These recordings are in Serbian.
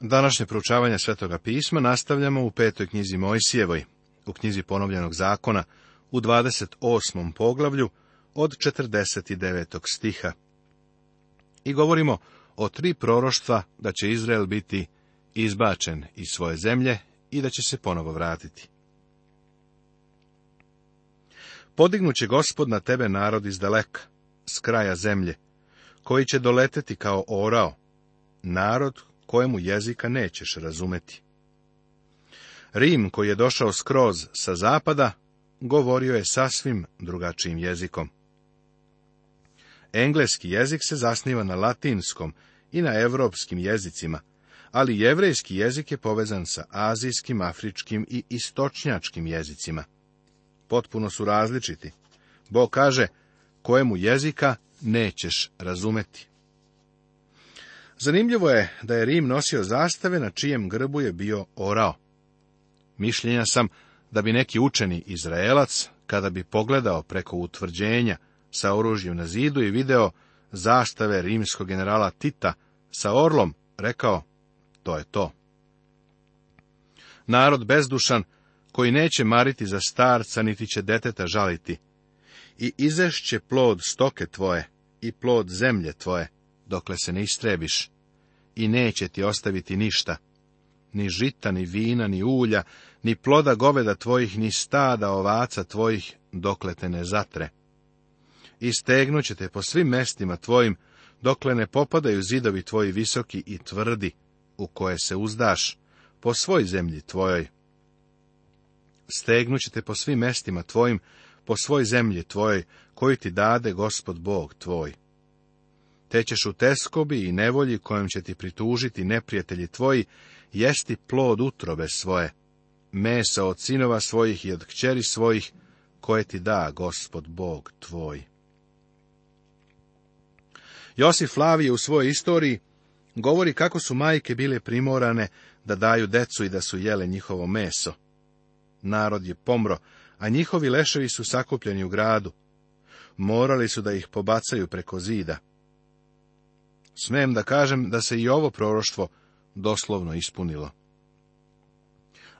Današnje proučavanje Svetoga pisma nastavljamo u petoj knjizi Mojsijevoj, u knjizi ponovljenog zakona, u 28. poglavlju od 49. stiha. I govorimo o tri proroštva da će Izrael biti izbačen iz svoje zemlje i da će se ponovo vratiti. Podignuće gospod na tebe narod iz daleka, s kraja zemlje, koji će doleteti kao orao, narod kojemu jezika nećeš razumeti. Rim, koji je došao skroz sa zapada, govorio je sasvim drugačijim jezikom. Engleski jezik se zasniva na latinskom i na evropskim jezicima, ali jevrejski jezik je povezan sa azijskim, afričkim i istočnjačkim jezicima. Potpuno su različiti. Bog kaže, kojemu jezika nećeš razumeti. Zanimljivo je da je Rim nosio zastave na čijem grbu je bio orao. Mišljenja sam da bi neki učeni Izraelac, kada bi pogledao preko utvrđenja sa oružjem na zidu i video zastave rimskog generala Tita sa orlom, rekao, to je to. Narod bezdušan, koji neće mariti za starca, niti će deteta žaliti. I izešće plod stoke tvoje, i plod zemlje tvoje, dokle se ne istrebiš, i neće ti ostaviti ništa, ni žita, ni vina, ni ulja, ni ploda goveda tvojih, ni stada ovaca tvojih, dokle te ne zatre. I će te po svim mestima tvojim, dokle ne popadaju zidovi tvoji visoki i tvrdi, u koje se uzdaš, po svoj zemlji tvojoj. Stegnut te po svim mestima tvojim, po svoj zemlji tvojoj, koju ti dade gospod Bog tvoj te ćeš u teskobi i nevolji kojom će ti pritužiti neprijatelji tvoji, jesti plod utrobe svoje, mesa od sinova svojih i od kćeri svojih, koje ti da gospod Bog tvoj. Josif Flavije u svojoj istoriji govori kako su majke bile primorane da daju decu i da su jele njihovo meso. Narod je pomro, a njihovi leševi su sakupljeni u gradu. Morali su da ih pobacaju preko zida. Smem da kažem da se i ovo proroštvo doslovno ispunilo.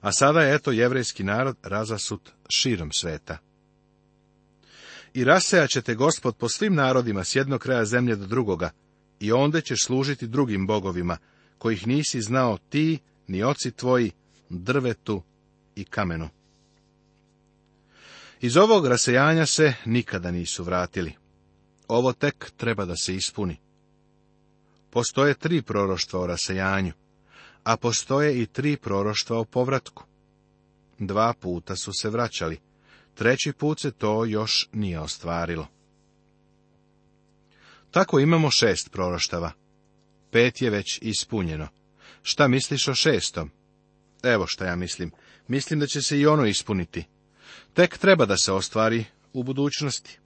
A sada je eto jevrejski narod razasut širom sveta. I rasejaćete gospod po svim narodima s jednog kraja zemlje do drugoga, i onda ćeš služiti drugim bogovima, kojih nisi znao ti, ni oci tvoji, drvetu i kamenu. Iz ovog rasejanja se nikada nisu vratili. Ovo tek treba da se ispuni. Postoje tri proroštva o rasejanju, a postoje i tri proroštva o povratku. Dva puta su se vraćali, treći put se to još nije ostvarilo. Tako imamo šest proroštava. Pet je već ispunjeno. Šta misliš o šestom? Evo šta ja mislim. Mislim da će se i ono ispuniti. Tek treba da se ostvari u budućnosti.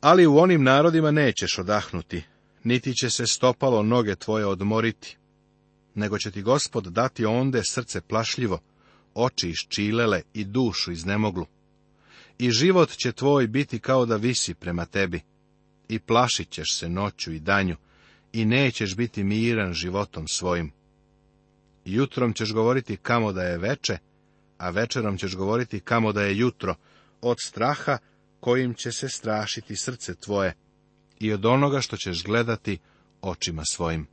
Ali u onim narodima nećeš odahnuti, niti će se stopalo noge tvoje odmoriti, nego će ti gospod dati onde srce plašljivo, oči iščilele i dušu iznemoglu. I život će tvoj biti kao da visi prema tebi, i plašit ćeš se noću i danju, i nećeš biti miran životom svojim. Jutrom ćeš govoriti kamo da je veče, a večerom ćeš govoriti kamo da je jutro, od straha kojim će se strašiti srce tvoje i od onoga što ćeš gledati očima svojim.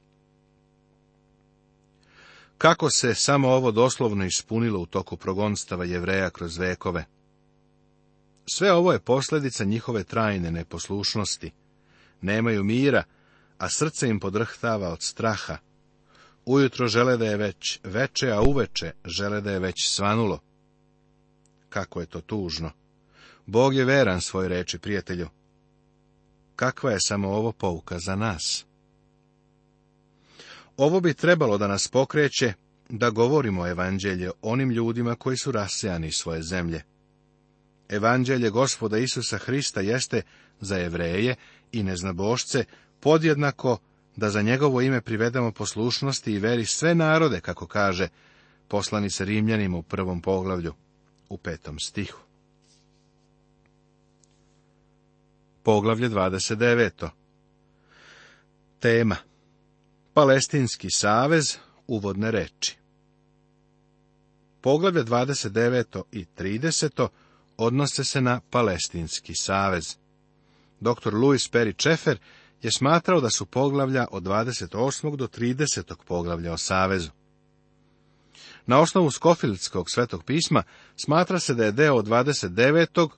Kako se samo ovo doslovno ispunilo u toku progonstava jevreja kroz vekove? Sve ovo je posljedica njihove trajne neposlušnosti. Nemaju mira, a srce im podrhtava od straha. Ujutro žele da je već veče, a uveče žele da je već svanulo. Kako je to tužno! Bog je veran svoj reči, prijatelju. Kakva je samo ovo pouka za nas? Ovo bi trebalo da nas pokreće da govorimo evanđelje onim ljudima koji su rasejani iz svoje zemlje. Evanđelje gospoda Isusa Hrista jeste za evreje i neznabošce podjednako da za njegovo ime privedemo poslušnosti i veri sve narode, kako kaže poslani se Rimljanim u prvom poglavlju, u petom stihu. Poglavlje 29. Tema Palestinski savez uvodne reči Poglavlje 29. i 30. odnose se na Palestinski savez. Dr. Louis Perry Čefer je smatrao da su poglavlja od 28. do 30. poglavlja o savezu. Na osnovu Skofilskog svetog pisma smatra se da je deo od 29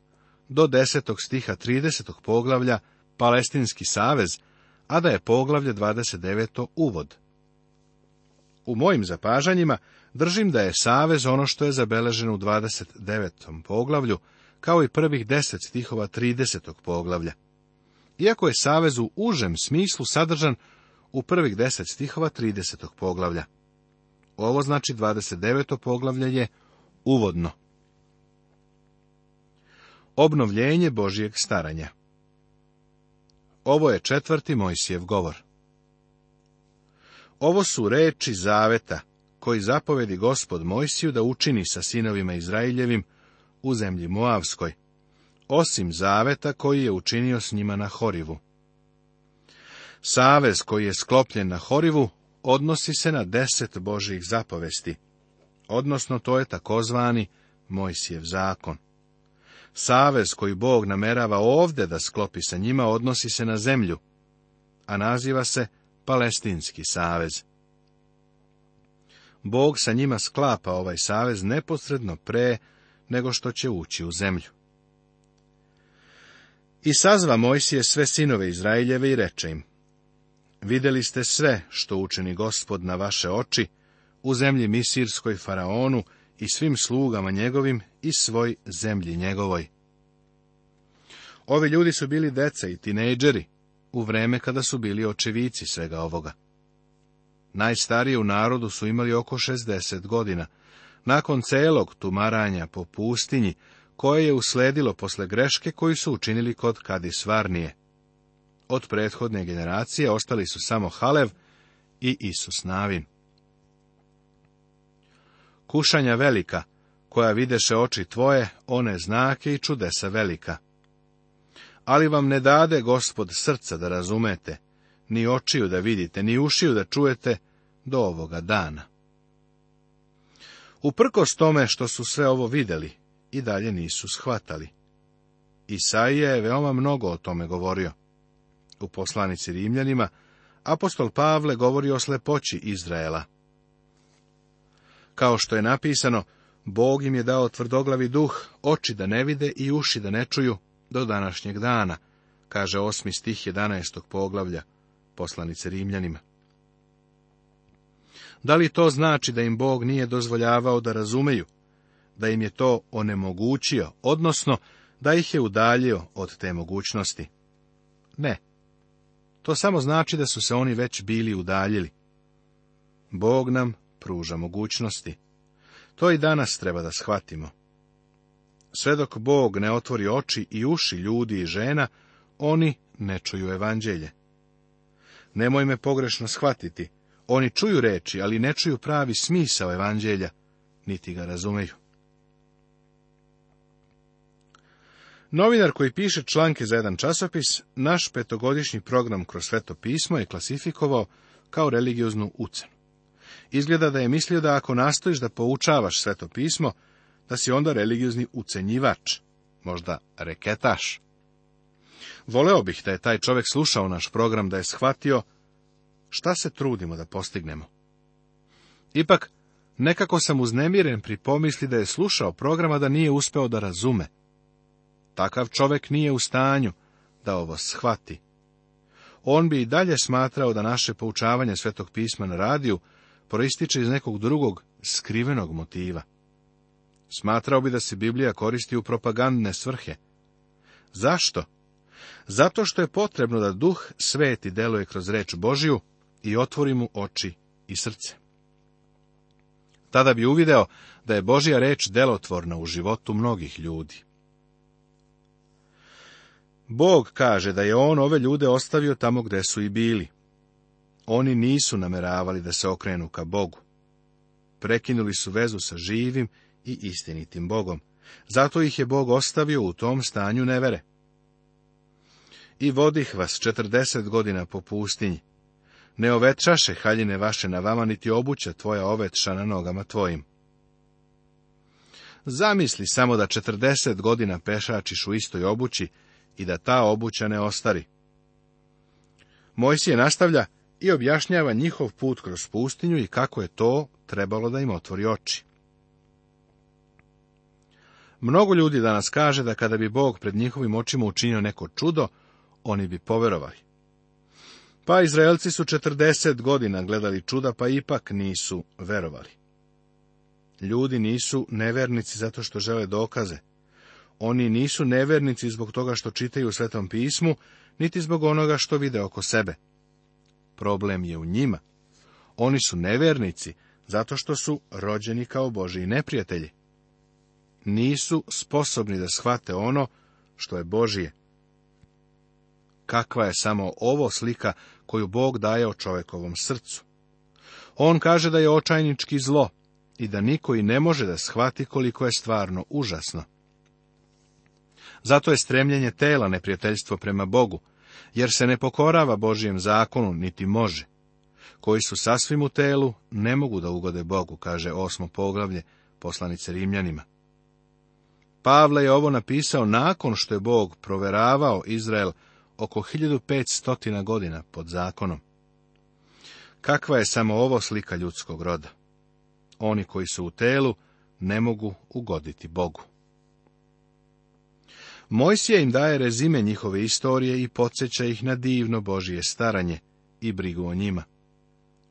do 10. stiha 30. poglavlja Palestinski savez, a da je poglavlje 29. uvod. U mojim zapažanjima držim da je savez ono što je zabeleženo u 29. poglavlju, kao i prvih deset stihova 30. poglavlja. Iako je savez u užem smislu sadržan u prvih deset stihova 30. poglavlja. Ovo znači 29. poglavlje je uvodno. Obnovljenje Božijeg staranja Ovo je četvrti Mojsijev govor. Ovo su reči zaveta, koji zapovedi gospod Mojsiju da učini sa sinovima Izraeljevim u zemlji Moavskoj, osim zaveta koji je učinio s njima na Horivu. Savez koji je sklopljen na Horivu odnosi se na deset Božijih zapovesti, odnosno to je takozvani Mojsijev zakon. Savez koji Bog namerava ovde da sklopi sa njima odnosi se na zemlju, a naziva se Palestinski savez. Bog sa njima sklapa ovaj savez neposredno pre nego što će ući u zemlju. I sazva Mojsije sve sinove Izraeljeve i reče im, Videli ste sve što učini gospod na vaše oči, u zemlji Misirskoj faraonu i svim slugama njegovim i svoj zemlji njegovoj. Ovi ljudi su bili deca i tinejdžeri u vreme kada su bili očevici svega ovoga. Najstariji u narodu su imali oko 60 godina. Nakon celog tumaranja po pustinji, koje je usledilo posle greške koju su učinili kod Kadisvarnije. Od prethodne generacije ostali su samo Halev i Isus Navin kušanja velika, koja videše oči tvoje, one znake i čudesa velika. Ali vam ne dade gospod srca da razumete, ni očiju da vidite, ni ušiju da čujete do ovoga dana. Uprkos tome što su sve ovo vidjeli, i dalje nisu shvatali. Isaija je veoma mnogo o tome govorio. U poslanici Rimljanima apostol Pavle govori o slepoći Izraela. Kao što je napisano, Bog im je dao tvrdoglavi duh, oči da ne vide i uši da ne čuju do današnjeg dana, kaže osmi stih 11. poglavlja poslanice Rimljanima. Da li to znači da im Bog nije dozvoljavao da razumeju, da im je to onemogućio, odnosno da ih je udaljio od te mogućnosti? Ne. To samo znači da su se oni već bili udaljili. Bog nam pruža mogućnosti. To i danas treba da shvatimo. Sve dok Bog ne otvori oči i uši ljudi i žena, oni ne čuju evanđelje. Nemoj me pogrešno shvatiti, oni čuju reči, ali ne čuju pravi smisao evanđelja, niti ga razumeju. Novinar koji piše članke za jedan časopis, naš petogodišnji program kroz sveto pismo je klasifikovao kao religioznu ucenu. Izgleda da je mislio da ako nastojiš da poučavaš sveto pismo, da si onda religiozni ucenjivač, možda reketaš. Voleo bih da je taj čovjek slušao naš program, da je shvatio šta se trudimo da postignemo. Ipak, nekako sam uznemiren pri pomisli da je slušao programa da nije uspeo da razume. Takav čovjek nije u stanju da ovo shvati. On bi i dalje smatrao da naše poučavanje Svetog pisma na radiju proističe iz nekog drugog, skrivenog motiva. Smatrao bi da se Biblija koristi u propagandne svrhe. Zašto? Zato što je potrebno da duh sveti deluje kroz reč Božiju i otvori mu oči i srce. Tada bi uvideo da je Božja reč delotvorna u životu mnogih ljudi. Bog kaže da je on ove ljude ostavio tamo gde su i bili. Oni nisu nameravali da se okrenu ka Bogu. Prekinuli su vezu sa živim i istinitim Bogom. Zato ih je Bog ostavio u tom stanju nevere. I vodih vas četrdeset godina po pustinji. Ne ovečaše haljine vaše na vama, niti obuća tvoja ovetša na nogama tvojim. Zamisli samo da četrdeset godina pešačiš u istoj obući i da ta obuća ne ostari. je nastavlja, i objašnjava njihov put kroz pustinju i kako je to trebalo da im otvori oči. Mnogo ljudi danas kaže da kada bi Bog pred njihovim očima učinio neko čudo, oni bi poverovali. Pa Izraelci su 40 godina gledali čuda, pa ipak nisu verovali. Ljudi nisu nevernici zato što žele dokaze. Oni nisu nevernici zbog toga što čitaju u Svetom pismu, niti zbog onoga što vide oko sebe problem je u njima. Oni su nevernici, zato što su rođeni kao Božiji neprijatelji. Nisu sposobni da shvate ono što je Božije. Kakva je samo ovo slika koju Bog daje o čovjekovom srcu? On kaže da je očajnički zlo i da niko i ne može da shvati koliko je stvarno užasno. Zato je stremljenje tela neprijateljstvo prema Bogu, jer se ne pokorava Božijem zakonu, niti može. Koji su sasvim u telu, ne mogu da ugode Bogu, kaže osmo poglavlje poslanice Rimljanima. Pavle je ovo napisao nakon što je Bog proveravao Izrael oko 1500 godina pod zakonom. Kakva je samo ovo slika ljudskog roda? Oni koji su u telu ne mogu ugoditi Bogu. Mojsija im daje rezime njihove istorije i podsjeća ih na divno Božije staranje i brigu o njima.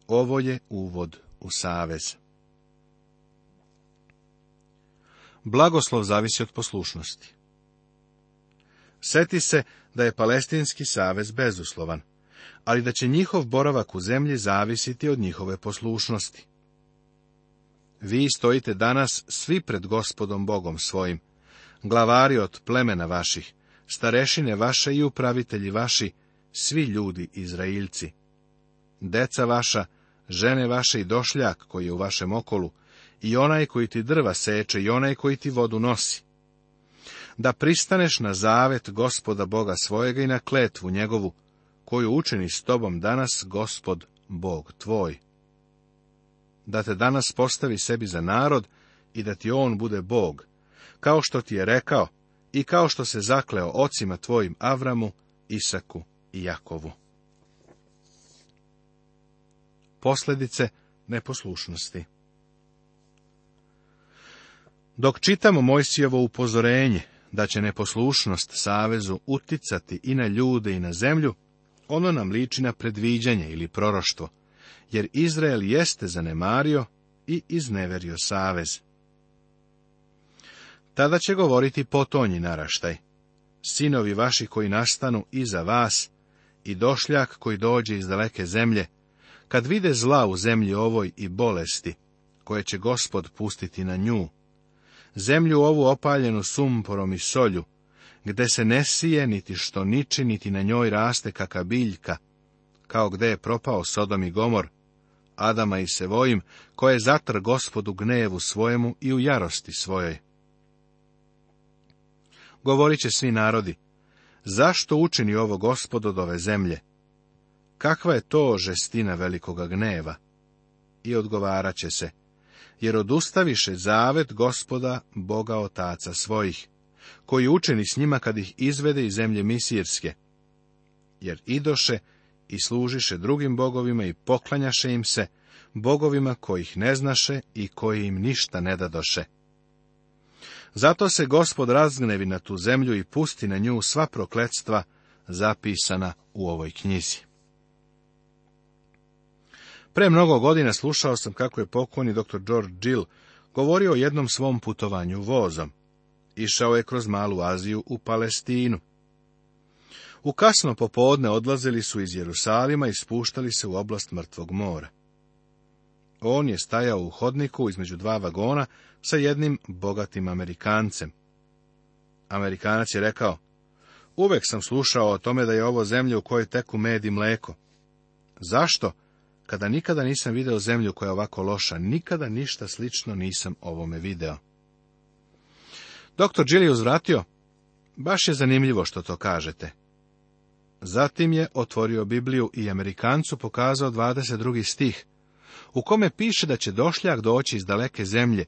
Ovo je uvod u savez. Blagoslov zavisi od poslušnosti. Seti se da je palestinski savez bezuslovan, ali da će njihov boravak u zemlji zavisiti od njihove poslušnosti. Vi stojite danas svi pred gospodom Bogom svojim, glavari od plemena vaših, starešine vaše i upravitelji vaši, svi ljudi Izrailci. Deca vaša, žene vaše i došljak koji je u vašem okolu, i onaj koji ti drva seče i onaj koji ti vodu nosi. Da pristaneš na zavet gospoda Boga svojega i na kletvu njegovu, koju učini s tobom danas gospod Bog tvoj. Da te danas postavi sebi za narod i da ti on bude Bog, kao što ti je rekao i kao što se zakleo ocima tvojim Avramu, Isaku i Jakovu. Posljedice neposlušnosti Dok čitamo Mojsijevo upozorenje da će neposlušnost Savezu uticati i na ljude i na zemlju, ono nam liči na predviđanje ili proroštvo, jer Izrael jeste zanemario i izneverio Savez. Tada će govoriti potonji naraštaj. Sinovi vaši koji nastanu iza vas i došljak koji dođe iz daleke zemlje, kad vide zla u zemlji ovoj i bolesti, koje će gospod pustiti na nju, zemlju ovu opaljenu sumporom i solju, gde se ne sije, niti što niči, niti na njoj raste kaka biljka, kao gde je propao Sodom i Gomor, Adama i Sevojim, koje zatr gospodu gnevu svojemu i u jarosti svojoj govorit će svi narodi, zašto učini ovo gospod od ove zemlje? Kakva je to žestina velikoga gneva? I odgovarat će se, jer odustaviše zavet gospoda, Boga otaca svojih, koji učini s njima kad ih izvede iz zemlje Misirske. Jer idoše i služiše drugim bogovima i poklanjaše im se, bogovima kojih ne znaše i koji im ništa ne dadoše. Zato se gospod razgnevi na tu zemlju i pusti na nju sva prokletstva zapisana u ovoj knjizi. Pre mnogo godina slušao sam kako je pokojni dr. George Gill govorio o jednom svom putovanju vozom. Išao je kroz Malu Aziju u Palestinu. U kasno popodne odlazili su iz Jerusalima i spuštali se u oblast Mrtvog mora. On je stajao u hodniku između dva vagona sa jednim bogatim Amerikancem. Amerikanac je rekao, uvek sam slušao o tome da je ovo zemlja u kojoj teku med i mleko. Zašto? Kada nikada nisam video zemlju koja je ovako loša, nikada ništa slično nisam ovome video. Doktor Đil je uzvratio, baš je zanimljivo što to kažete. Zatim je otvorio Bibliju i Amerikancu pokazao 22. stih u kome piše da će došljak doći iz daleke zemlje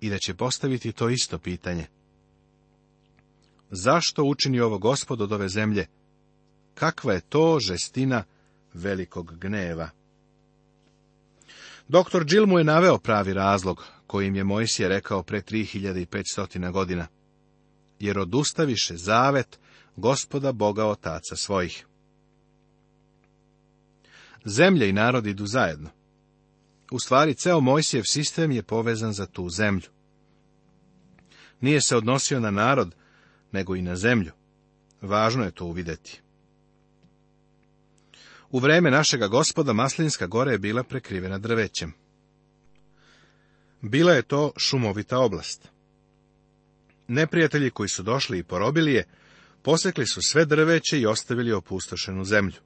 i da će postaviti to isto pitanje. Zašto učini ovo gospod od ove zemlje? Kakva je to žestina velikog gneva? Doktor Džil mu je naveo pravi razlog, kojim je Mojsije rekao pre 3500 godina. Jer odustaviše zavet gospoda Boga otaca svojih. Zemlje i narod idu zajedno. U stvari, ceo Mojsijev sistem je povezan za tu zemlju. Nije se odnosio na narod, nego i na zemlju. Važno je to uvidjeti. U vreme našega gospoda Maslinska gora je bila prekrivena drvećem. Bila je to šumovita oblast. Neprijatelji koji su došli i porobili je, posekli su sve drveće i ostavili opustošenu zemlju.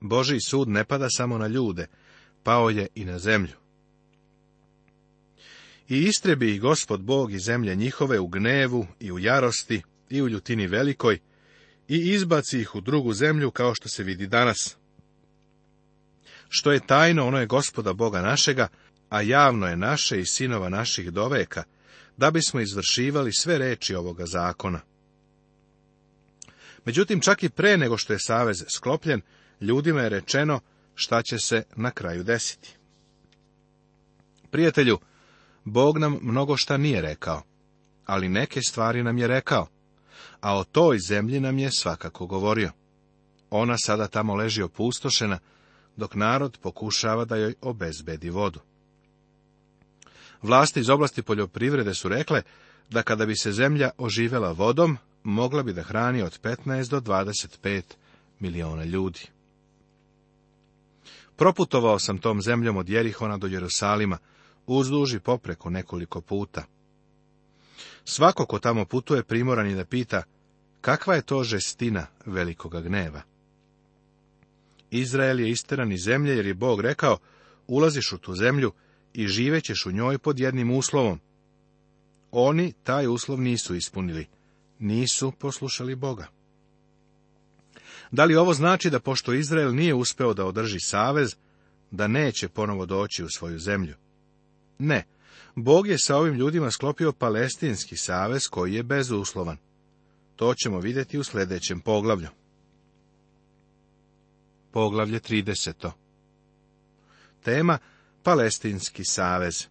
Boži sud ne pada samo na ljude, pao je i na zemlju. I istrebi i gospod Bog i zemlje njihove u gnevu i u jarosti i u ljutini velikoj i izbaci ih u drugu zemlju kao što se vidi danas. Što je tajno, ono je gospoda Boga našega, a javno je naše i sinova naših doveka, da bismo izvršivali sve reči ovoga zakona. Međutim, čak i pre nego što je savez sklopljen, ljudima je rečeno šta će se na kraju desiti. Prijatelju, Bog nam mnogo šta nije rekao, ali neke stvari nam je rekao, a o toj zemlji nam je svakako govorio. Ona sada tamo leži opustošena, dok narod pokušava da joj obezbedi vodu. Vlasti iz oblasti poljoprivrede su rekle da kada bi se zemlja oživela vodom, mogla bi da hrani od 15 do 25 miliona ljudi. Proputovao sam tom zemljom od Jerihona do Jerusalima, uzduži popreko nekoliko puta. Svako ko tamo putuje primoran je da pita, kakva je to žestina velikoga gneva? Izrael je isteran iz zemlje, jer je Bog rekao, ulaziš u tu zemlju i živećeš u njoj pod jednim uslovom. Oni taj uslov nisu ispunili, nisu poslušali Boga. Da li ovo znači da pošto Izrael nije uspeo da održi savez, da neće ponovo doći u svoju zemlju? Ne. Bog je sa ovim ljudima sklopio palestinski savez koji je bezuslovan. To ćemo vidjeti u sljedećem poglavlju. Poglavlje 30. Tema Palestinski savez.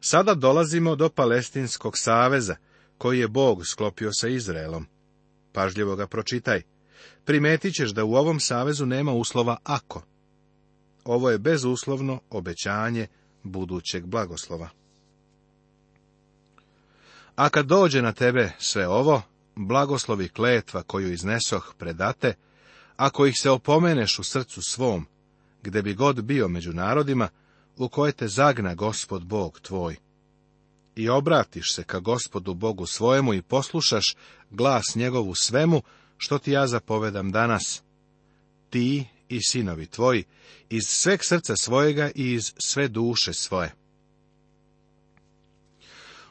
Sada dolazimo do Palestinskog saveza, koji je Bog sklopio sa Izraelom. Pažljivo ga pročitaj. Primetit ćeš da u ovom savezu nema uslova ako. Ovo je bezuslovno obećanje budućeg blagoslova. A kad dođe na tebe sve ovo, blagoslovi kletva koju iznesoh predate, ako ih se opomeneš u srcu svom, gde bi god bio među narodima, u koje te zagna gospod Bog tvoj i obratiš se ka gospodu Bogu svojemu i poslušaš glas njegovu svemu što ti ja zapovedam danas. Ti i sinovi tvoji, iz sveg srca svojega i iz sve duše svoje.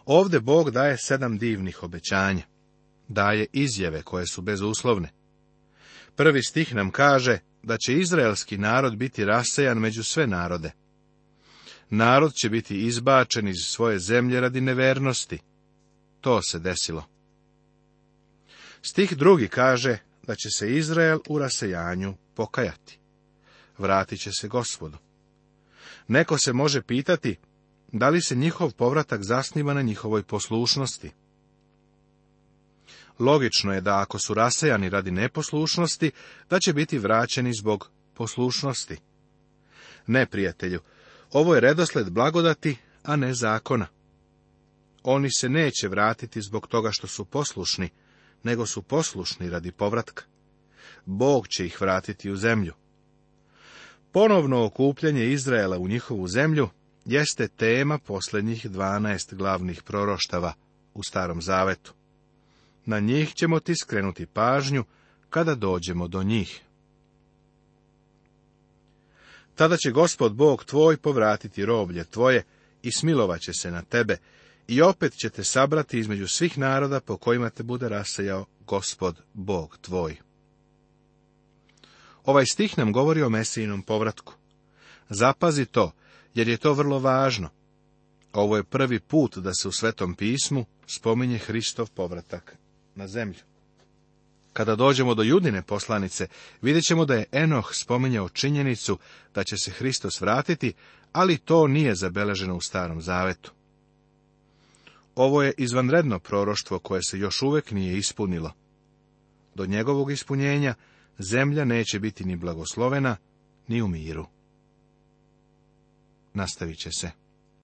Ovde Bog daje sedam divnih obećanja. Daje izjave koje su bezuslovne. Prvi stih nam kaže da će izraelski narod biti rasejan među sve narode narod će biti izbačen iz svoje zemlje radi nevernosti. To se desilo. Stih drugi kaže da će se Izrael u rasejanju pokajati. Vratit će se gospodu. Neko se može pitati da li se njihov povratak zasniva na njihovoj poslušnosti. Logično je da ako su rasejani radi neposlušnosti, da će biti vraćeni zbog poslušnosti. Ne, prijatelju, ovo je redosled blagodati, a ne zakona. Oni se neće vratiti zbog toga što su poslušni, nego su poslušni radi povratka. Bog će ih vratiti u zemlju. Ponovno okupljanje Izraela u njihovu zemlju jeste tema posljednjih dvanaest glavnih proroštava u Starom Zavetu. Na njih ćemo ti skrenuti pažnju kada dođemo do njih. Tada će gospod Bog tvoj povratiti roblje tvoje i smilovaće se na tebe i opet će te sabrati između svih naroda po kojima te bude rasajao gospod Bog tvoj. Ovaj stih nam govori o Mesijinom povratku. Zapazi to, jer je to vrlo važno. Ovo je prvi put da se u Svetom pismu spominje Hristov povratak na zemlju. Kada dođemo do judine poslanice, vidjet ćemo da je Enoh spominjao činjenicu da će se Hristos vratiti, ali to nije zabeleženo u starom zavetu. Ovo je izvanredno proroštvo koje se još uvek nije ispunilo. Do njegovog ispunjenja zemlja neće biti ni blagoslovena, ni u miru. Nastavit će se.